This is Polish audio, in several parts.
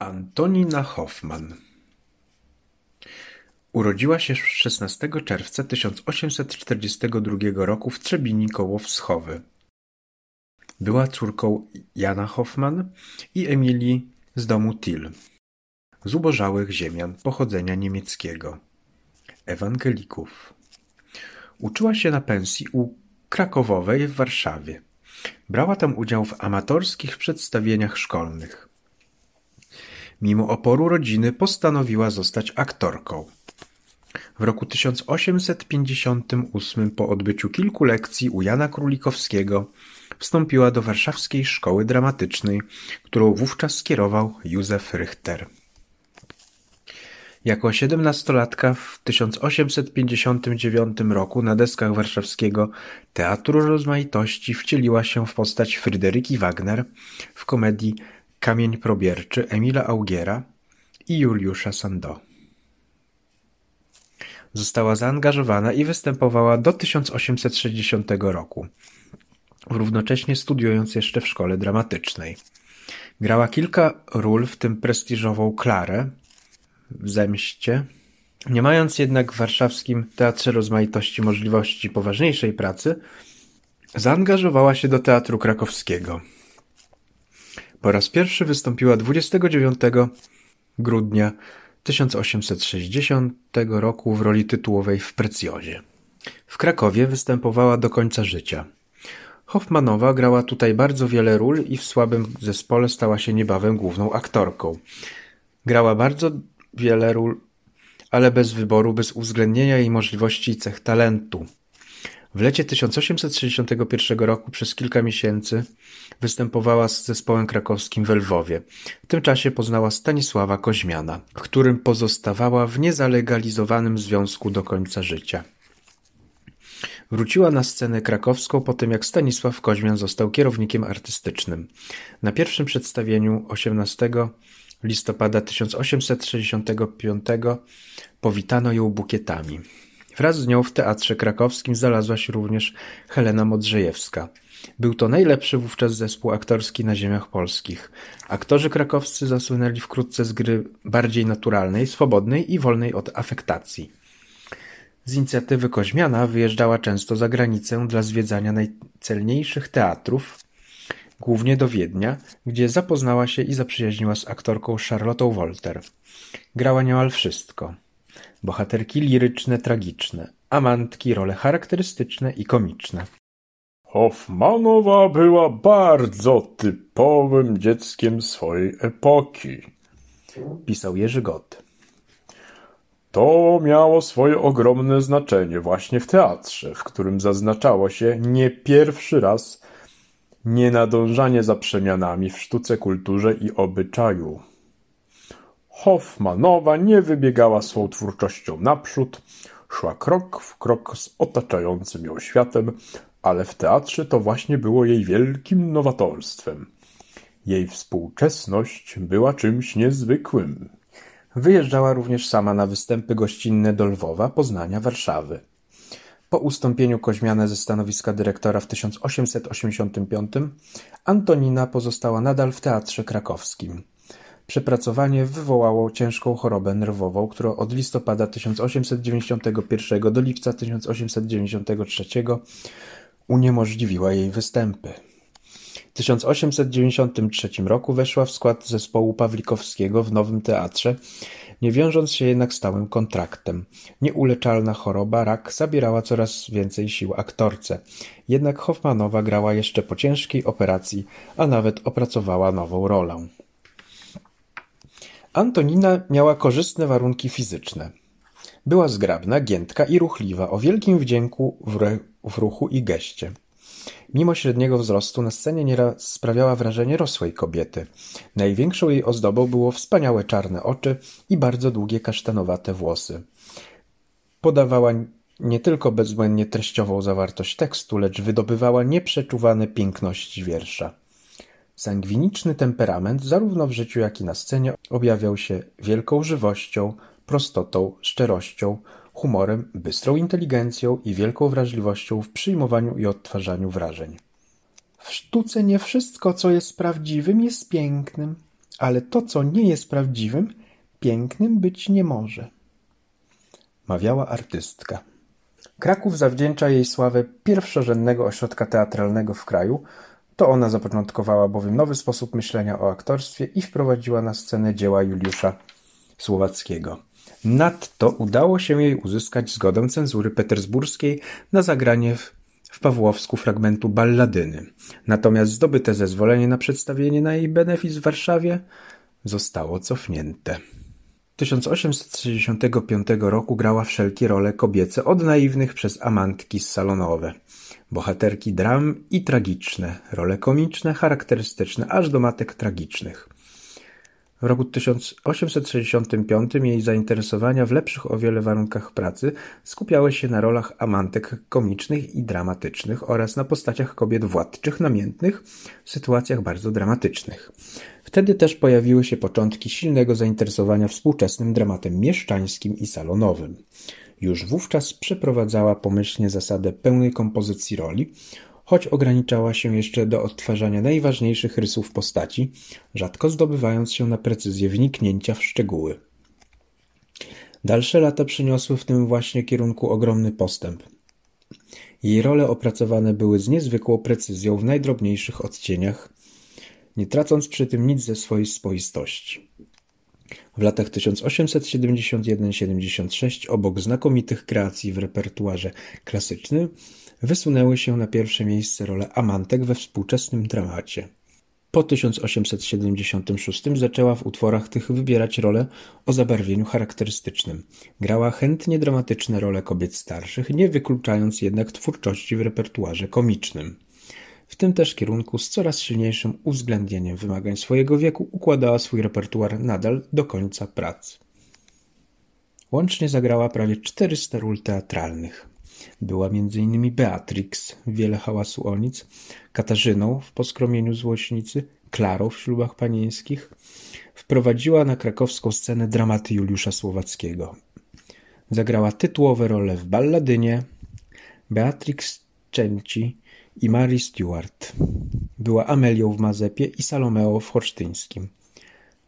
Antonina Hoffman Urodziła się 16 czerwca 1842 roku w Trzebini koło Wschowy. Była córką Jana Hoffman i Emilii z domu Till, zubożałych ziemian pochodzenia niemieckiego, ewangelików. Uczyła się na pensji u Krakowowej w Warszawie. Brała tam udział w amatorskich przedstawieniach szkolnych. Mimo oporu rodziny postanowiła zostać aktorką. W roku 1858 po odbyciu kilku lekcji u Jana Królikowskiego wstąpiła do Warszawskiej Szkoły Dramatycznej, którą wówczas skierował Józef Richter. Jako siedemnastolatka w 1859 roku na deskach warszawskiego Teatru Rozmaitości wcieliła się w postać Fryderyki Wagner w komedii Kamień probierczy Emila Augiera i Juliusza Sandeau. Została zaangażowana i występowała do 1860 roku, równocześnie studiując jeszcze w szkole dramatycznej. Grała kilka ról, w tym prestiżową Klarę w Zemście. Nie mając jednak w warszawskim Teatrze Rozmaitości możliwości poważniejszej pracy, zaangażowała się do Teatru Krakowskiego. Po raz pierwszy wystąpiła 29 grudnia 1860 roku w roli tytułowej w Precjozie. W Krakowie występowała do końca życia. Hoffmanowa grała tutaj bardzo wiele ról i w słabym zespole stała się niebawem główną aktorką. Grała bardzo wiele ról, ale bez wyboru, bez uwzględnienia jej możliwości i cech talentu. W lecie 1861 roku przez kilka miesięcy występowała z zespołem krakowskim w Lwowie. W tym czasie poznała Stanisława Koźmiana, w którym pozostawała w niezalegalizowanym związku do końca życia. Wróciła na scenę krakowską po tym, jak Stanisław Koźmian został kierownikiem artystycznym. Na pierwszym przedstawieniu 18 listopada 1865 powitano ją bukietami. Wraz z nią w Teatrze Krakowskim znalazła się również Helena Modrzejewska. Był to najlepszy wówczas zespół aktorski na ziemiach polskich. Aktorzy krakowscy zasłynęli wkrótce z gry bardziej naturalnej, swobodnej i wolnej od afektacji. Z inicjatywy Koźmiana wyjeżdżała często za granicę dla zwiedzania najcelniejszych teatrów, głównie do Wiednia, gdzie zapoznała się i zaprzyjaźniła z aktorką Charlottą Wolter. Grała niemal wszystko. Bohaterki liryczne, tragiczne, amantki, role charakterystyczne i komiczne. Hoffmanowa była bardzo typowym dzieckiem swojej epoki, pisał Jerzy Gott. To miało swoje ogromne znaczenie właśnie w teatrze, w którym zaznaczało się nie pierwszy raz nienadążanie za przemianami w sztuce, kulturze i obyczaju. Hoffmanowa nie wybiegała swą twórczością naprzód, szła krok w krok z otaczającym ją światem, ale w teatrze to właśnie było jej wielkim nowatorstwem. Jej współczesność była czymś niezwykłym. Wyjeżdżała również sama na występy gościnne do Lwowa, Poznania, Warszawy. Po ustąpieniu Koźmiana ze stanowiska dyrektora w 1885 Antonina pozostała nadal w Teatrze Krakowskim. Przepracowanie wywołało ciężką chorobę nerwową, która od listopada 1891 do lipca 1893 uniemożliwiła jej występy. W 1893 roku weszła w skład zespołu Pawlikowskiego w Nowym Teatrze, nie wiążąc się jednak stałym kontraktem. Nieuleczalna choroba, rak, zabierała coraz więcej sił aktorce. Jednak Hoffmanowa grała jeszcze po ciężkiej operacji, a nawet opracowała nową rolę. Antonina miała korzystne warunki fizyczne. Była zgrabna, giętka i ruchliwa, o wielkim wdzięku w, w ruchu i geście. Mimo średniego wzrostu na scenie nieraz sprawiała wrażenie rosłej kobiety. Największą jej ozdobą było wspaniałe czarne oczy i bardzo długie kasztanowate włosy. Podawała nie tylko bezbłędnie treściową zawartość tekstu, lecz wydobywała nieprzeczuwane piękności wiersza. Sangwiniczny temperament zarówno w życiu, jak i na scenie objawiał się wielką żywością, prostotą, szczerością, humorem, bystrą inteligencją i wielką wrażliwością w przyjmowaniu i odtwarzaniu wrażeń. W sztuce nie wszystko, co jest prawdziwym, jest pięknym, ale to, co nie jest prawdziwym, pięknym być nie może. Mawiała artystka. Kraków zawdzięcza jej sławę pierwszorzędnego ośrodka teatralnego w kraju. To ona zapoczątkowała bowiem nowy sposób myślenia o aktorstwie i wprowadziła na scenę dzieła Juliusza Słowackiego. Nadto udało się jej uzyskać zgodę cenzury petersburskiej na zagranie w, w Pawłowsku fragmentu balladyny. Natomiast zdobyte zezwolenie na przedstawienie na jej benefis w Warszawie zostało cofnięte. 1865 roku grała wszelkie role kobiece, od naiwnych przez amantki salonowe, bohaterki dram i tragiczne, role komiczne, charakterystyczne, aż do matek tragicznych. W roku 1865 jej zainteresowania w lepszych o wiele warunkach pracy skupiały się na rolach amantek komicznych i dramatycznych oraz na postaciach kobiet władczych, namiętnych w sytuacjach bardzo dramatycznych. Wtedy też pojawiły się początki silnego zainteresowania współczesnym dramatem mieszczańskim i salonowym. Już wówczas przeprowadzała pomyślnie zasadę pełnej kompozycji roli, choć ograniczała się jeszcze do odtwarzania najważniejszych rysów postaci, rzadko zdobywając się na precyzję wniknięcia w szczegóły. Dalsze lata przyniosły w tym właśnie kierunku ogromny postęp. Jej role opracowane były z niezwykłą precyzją w najdrobniejszych odcieniach, nie tracąc przy tym nic ze swojej swoistości. W latach 1871-76 obok znakomitych kreacji w repertuarze klasycznym wysunęły się na pierwsze miejsce role amantek we współczesnym dramacie. Po 1876 zaczęła w utworach tych wybierać role o zabarwieniu charakterystycznym. Grała chętnie dramatyczne role kobiet starszych, nie wykluczając jednak twórczości w repertuarze komicznym. W tym też kierunku z coraz silniejszym uwzględnieniem wymagań swojego wieku układała swój repertuar nadal do końca pracy. Łącznie zagrała prawie 400 ról teatralnych. Była m.in. Beatrix Wiele hałasu o nic, Katarzyną w Poskromieniu złośnicy, Klarą w Ślubach panieńskich. Wprowadziła na krakowską scenę dramaty Juliusza Słowackiego. Zagrała tytułowe role w Balladynie, Beatrix Cenci i Mary Stuart. Była Amelią w Mazepie i Salomeo w Holsztyńskim.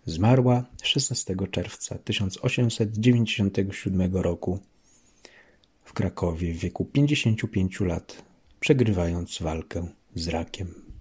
Zmarła 16 czerwca 1897 roku w Krakowie w wieku 55 lat, przegrywając walkę z rakiem.